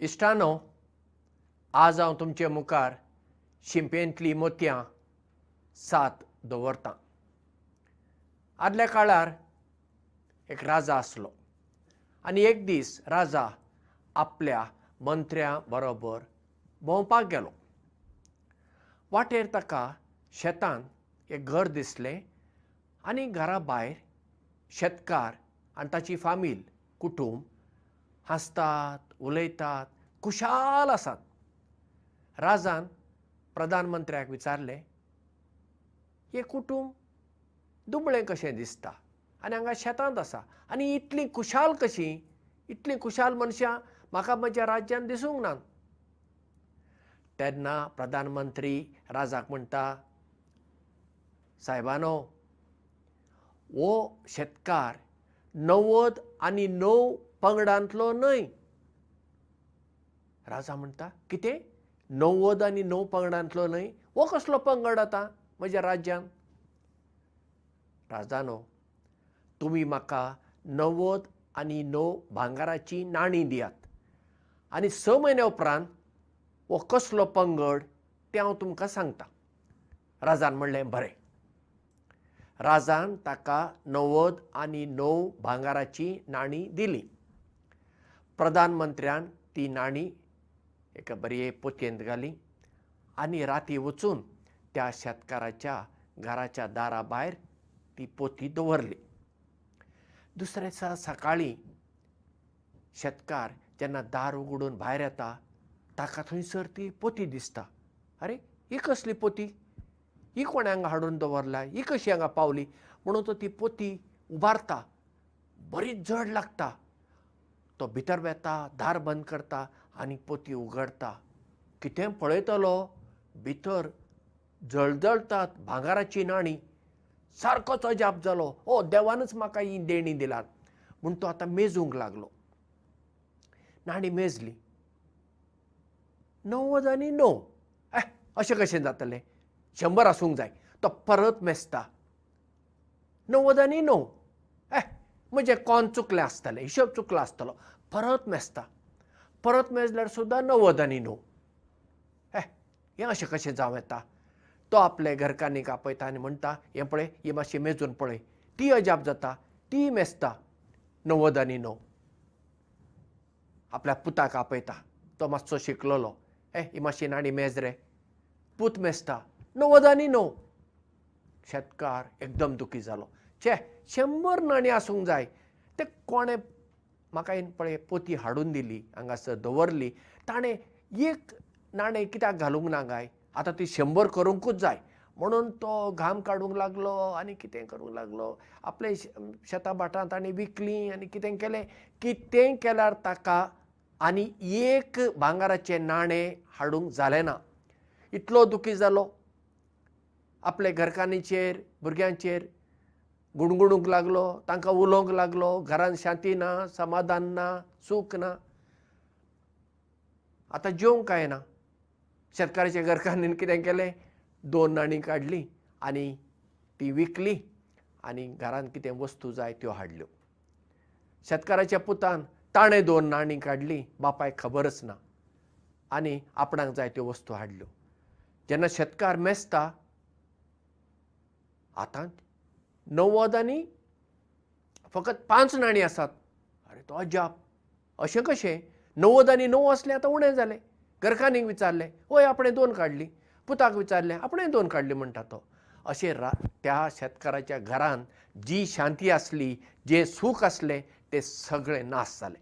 इश्टानो आज हांव तुमचे मुखार शिंपेंतलीं मोतयां सात दवरतां। आदल्या काळार एक राजा आसलो आनी एक दीस राजा आपल्या मंत्र्यां बरोबर भोंवपाक गेलो। वाटेर ताका शेतान एक घर दिसलें आनी घरा भायर शेतकार आनी ताची फामील कुटूंब हांसतात उलयतात खुशाल आसात. राजान प्रधानमंत्र्याक विचारलें हें कुटूंब दुबळें कशें दिसता? आनी हांगा शेतांत आसा. आनी इतलीं खुशाल कशीं? इतलीं खुशाल मनशां म्हाका म्हज्या राज्यांत दिसूंक नात. तेन्ना प्रधानमंत्री राजाक म्हणटा सायबानो हो शेतकार णव्वद आनी णव पंगडांतलो न्हय राजा म्हणटा कितें? णव्वद आनी णव पंगडांतलो न्हय हो कसलो पंगड आतां म्हज्या राज्यांत? राजानो तुमी म्हाका णव्वद आनी णव भांगाराची नाणीं दियात. आनी स म्हयन्या उपरांत हो कसलो पंगड तें हांव तुमकां सांगता. राजान म्हणलें बरें. राजान ताका णव्वद आनी णव भांगाराची नाणीं दिलीं. प्रधानमंत्र्यान ती नाणीं एका बरे पोतयेंत घाली आनी राती वचून त्या शेतकाराच्या घराच्या दारा भायर ती पोती दवरली. दुसऱ्या दिसा सकाळीं शेतकार जेन्ना दार उगडून भायर येता ताका थंयसर ती पोती दिसता. आरे ही कसली पोती? ही कोणें हांगा हाडून दवरल्या ही कशी हांगा पावली? म्हणून तो ती पोती उबारता बरीच जड लागता. तो भितर वेता दार बंद करता आनी पोती उगडता. कितें पळयतलो? भितर जळजळटात भांगाराची नाणी. सारकोच अजाप जालो. ओ देवानच म्हाका ही देणी दिलात. म्हूण तो आतां मेजूंक लागलो. नाणी मेजली. णव्वद आनी णव ए अशें कशें जातलें? शंबर आसूंक जाय. तो परत मेजता. णव्वद आनी णव ए म्हजें कोण चुकलें आसतलें? हिशोब चुकलो आसतलो. परत मेजता परत मेजल्यार सुद्दां णव्वद आनी णव. ए हें अशें कशें जावं येता? तो आपले घरकान्नीक आपयता आनी म्हणटा हें पळय ही मातशी मेजून पळय. ती अजाप जाता ती मेजता णव्वद आनी णव. आपल्या पुताक आपयता तो मातसो शिकलेलो. ए ही मातशी नाणी मेज रे. पूत मेजता णव्वद आनी णव. शेतकार एकदम दुखी जालो. छे शंबर नाणी आसूंक जाय. ते कोणें म्हाका येवन पळय पोती हाडून दिली हांगासर दवरली. ताणें एक नाणें कित्याक घालूंक ना काय आतां ती शंबर करूंकूच जाय. म्हणून तो घाम काडूंक लागलो आनी कितें करूंक लागलो? आपले शेतां भाटां ताणें विकलीं आनी कितें केलें? कितें केल्यार ताका आनी एक भांगाराचें नाणें हाडूंक जालें ना. इतलो दुखी जालो. आपले घरकान्नीचेर भुरग्यांचेर गुणगुणूंक लागलो तांकां उलोवंक लागलो घरान शांती ना समाधान ना सूख ना. आतां जेवंक कांय ना? शेतकाराच्या घरकान्नीन कितें केलें? दोन नाणीं काडलीं आनी ती विकली आनी घरान कितें वस्तू जाय त्यो हाडल्यो. शेतकाराच्या पुतान ताणें दोन नाणीं काडलीं बापायक खबरच ना. आनी आपणाक जाय त्यो वस्तू हाडल्यो. जेन्ना शेतकार मेजता आतां णव्वद आनी फकत पांच नाणीं आसात. अरे तो अजाप. अशें कशें? णव्वद आनी णव आसलें आतां उणें जालें. घरकान्नीक विचारलें हय आपणें दोन काडलीं पुताक विचारलें आपणें दोन काडलीं म्हणटा तो. अशें रा त्या शेतकाराच्या घरान जी शांती आसली जें सूख आसलें तें सगळें नास जालें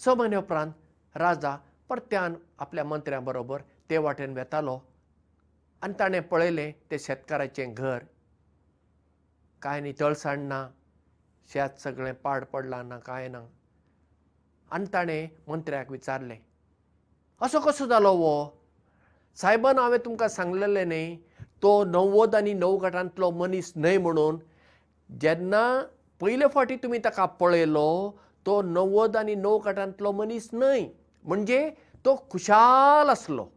स म्हयने उपरांत राजा परत्यान आपल्या मंत्र्यां बरोबर ते वाटेन वेतालो आनी ताणें पळयलें तें शेतकाराचें घर. कांय नितळसाण ना शेत सगळें पाड पडलां ना कांय ना. आनी ताणें मंत्र्याक विचारलें असो कसो जालो हो सायबन हांवें तुमकां सांगलेलें न्ही तो णव्वद आनी णव गटांतलो मनीस न्हय म्हणून जेन्ना पयले फावटी तुमी ताका पळयलो तो णव्वद आनी णव गटांतलो मनीस न्हय. म्हणजे तो खुशाल आसलो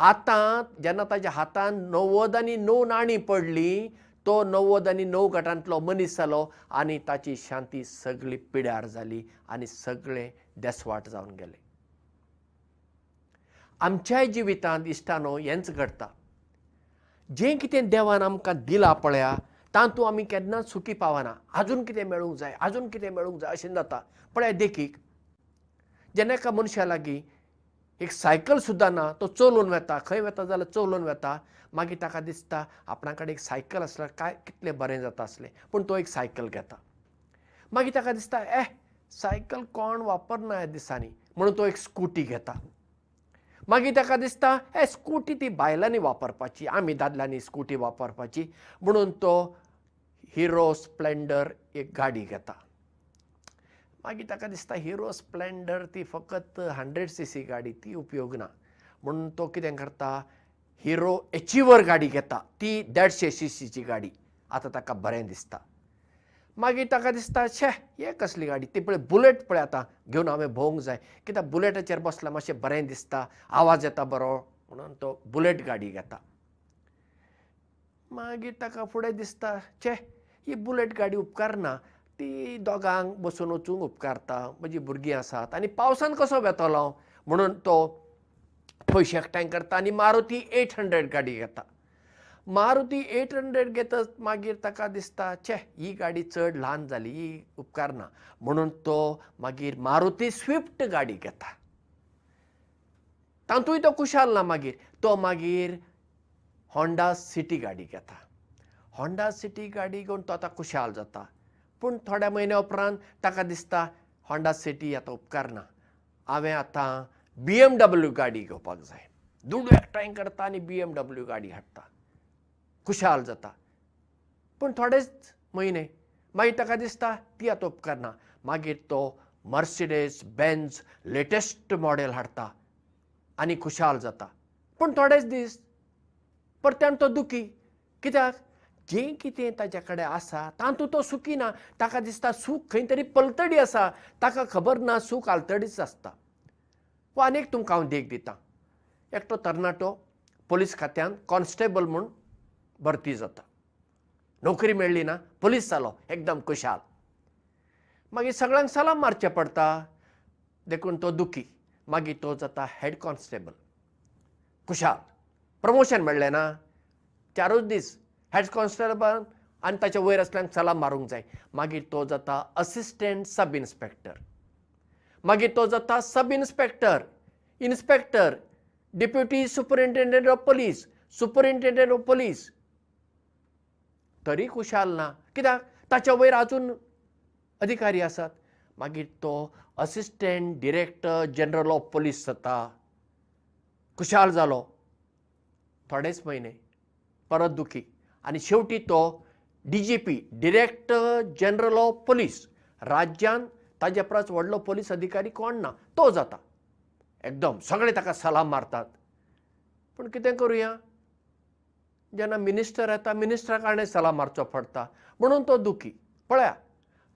आतां जेन्ना ताच्या हातान णव्वद आनी णव नाणीं पडलीं तो णव्वद आनी णव गटांतलो मनीस जालो आनी ताची शांती सगळी पिड्यार जाली आनी सगळें देसवाट जावन गेलें. आमच्याय जिवितांत इश्टानो हेंच घडटा जें कितें देवान आमकां दिलां पळया तातूंत आमी केन्नाच सुखी पावना. आजून कितें मेळूंक जाय आजून कितें मेळूंक जाय अशें जाता. पळय देखीक जेन्ना एका मनशा लागीं एक सायकल सुद्दां ना तो चलोवन वता खंय वता जाल्यार चलोवन वता मागीर ताका दिसता आपणा कडेन एक सायकल आसल्यार काय कितलें बरें जाता आसलें पूण तो एक सायकल घेता. मागीर ताका दिसता एह सायकल कोण वापरना ह्या दिसांनी म्हणून तो एक स्कुटी घेता. मागीर ताका दिसता ए स्कुटी ती बायलांनी वापरपाची आमी दादल्यांनी स्कुटी वापरपाची म्हणून तो हिरो स्प्लेंडर एक गाडी घेता मागीर ताका दिसता हिरो स्प्लेंडर ती फकत हंड्रेड सी सी गाडी ती उपयोग ना. म्हणून तो कितें करता? हिरो एचिवर गाडी घेता ती देडशे सी सीची गाडी. आतां ताका बरें दिसता. मागीर ताका दिसता छे हे कसली गाडी? ती पळय बुलेट पळय आतां घेवन हांवें भोवंक जाय. कित्याक बुलेटाचेर बसल्यार मातशें बरें दिसता आवाज येता बरो म्हणून तो बुलेट गाडी घेता. मागीर ताका फुडें दिसता छे ही बुलेट गाडी उपकारना ती दोगांक बसून वचूंक उपकारता म्हजीं भुरगीं आसात. आनी पावसान कसो वेतलो म्हणून तो पयशे एकठांय करता आनी मारुती एट हंड्रेड गाडी घेता. मारुती एट हंड्रेड घेतच मागीर ताका दिसता छे ही गाडी चड ल्हान जाली ही उपकारना म्हणून तो मागीर मारुती स्विफ्ट गाडी घेता. तातूंय तो खुशाल ना मागीर. तो मागीर होंडा सिटी गाडी घेता. होंडा सिटी गाडी घेवन तो आतां खुशाल जाता पूण थोड्या म्हयन्या उपरांत ताका दिसता होंडा सिटी आतां उपकारना हांवें आतां बी एम डब्ल्यू गाडी घेवपाक जाय. दूड एकठांय करता आनी बी एम डब्ल्यू गाडी हाडटा. खुशाल जाता. पूण थोडेच म्हयने मागीर ताका दिसता ती आतां उपकारना मागीर तो मर्सिडेस बेन्झ लेटेस्ट मॉडेल हाडटा आनी खुशाल जाता. पूण थोडेच दीस परत्यान तो दुखी. कित्याक जें कितें ताचे कडेन आसा तातूंत तो सुखी ना. ताका दिसता सूख खंय तरी पलतडी आसा. ताका खबर ना सूख आलतडीच आसता. वा आनीक तुमकां हांव देख दितां. एकटो तरणाटो पुलीस खात्यांत कॉन्स्टेबल म्हूण भरती जाता. नोकरी मेळ्ळी ना पुलीस जालो एकदम खुशाल. मागीर सगळ्यांक सलाम मारचें पडटा. देखून तो दुखी. मागीर तो जाता हेड कॉन्स्टेबल. खुशाल. प्रमोशन मेळ्ळें ना. चारूच दीस हेड कॉन्स्टेबल आनी ताच्या वयर असल्यांक सलाम मारूंक जाय. मागीर तो जाता असिस्टंट सब इन्स्पेक्टर मागीर तो जाता sub inspector inspector deputy superintendent of police superintendent of police तरी खुशाल ना. कित्याक? ताच्या वयर आजून अधिकारी आसात. मागीर तो assistant director general of police जाता. खुशाल जालो. थोडेच म्हयने परत दुखी आनी शेवटी तो D G P director general of police राज्यांत ताजे परस व्हडलो पुलीस अधिकारी कोण ना? तो जाता. एकदम सगळे ताका सलाम मारतात. पूण कितें करुया? जेन्ना मिनिस्टर येता मिनिस्टरा कारणे सलाम मारचो पडटा म्हणून तो दुखी. पळया.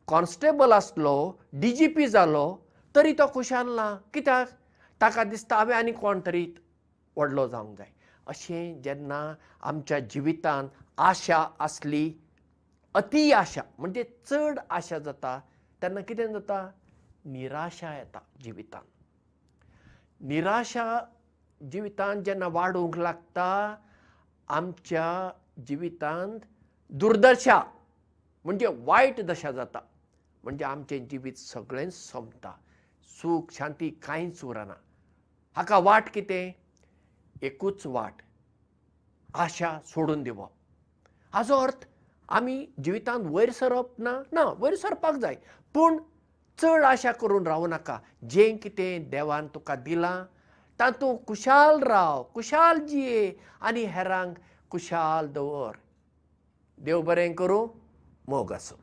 कॉन्स्टेबल आसलो डी जी पी जालो तरी तो खुशाल ना कित्याक? ताका दिसता हांवें आनी कोण तरी व्हडलो जावंक जाय अशें जेन्ना आमच्या जिवितांत आशा आसली अती आशा म्हणजे चड आशा जाता तेन्ना कितें जाता? निराशा येता जिवितांत. निराशा जिवितांत जेन्ना वाडूंक लागता आमच्या जिवितांत दुर्दशा म्हणजे वायट दशा जाता म्हणजे आमचें जिवीत सगळें सोंपता सूख शांती कांयच उरना. हाका वाट कितें एकूच वाट आशा सोडून दिवप. हाचो अर्थ आमी जिवितांत वयर सरप ना ना वयर सरपाक जाय पूण चड आशा करून रावूं नाका. जें कितें देवान तुका दिलां तातूंत खुशाल राव खुशाल जिये आनी हेरांक खुशाल दवर. देव बरें करूं मोग आसूं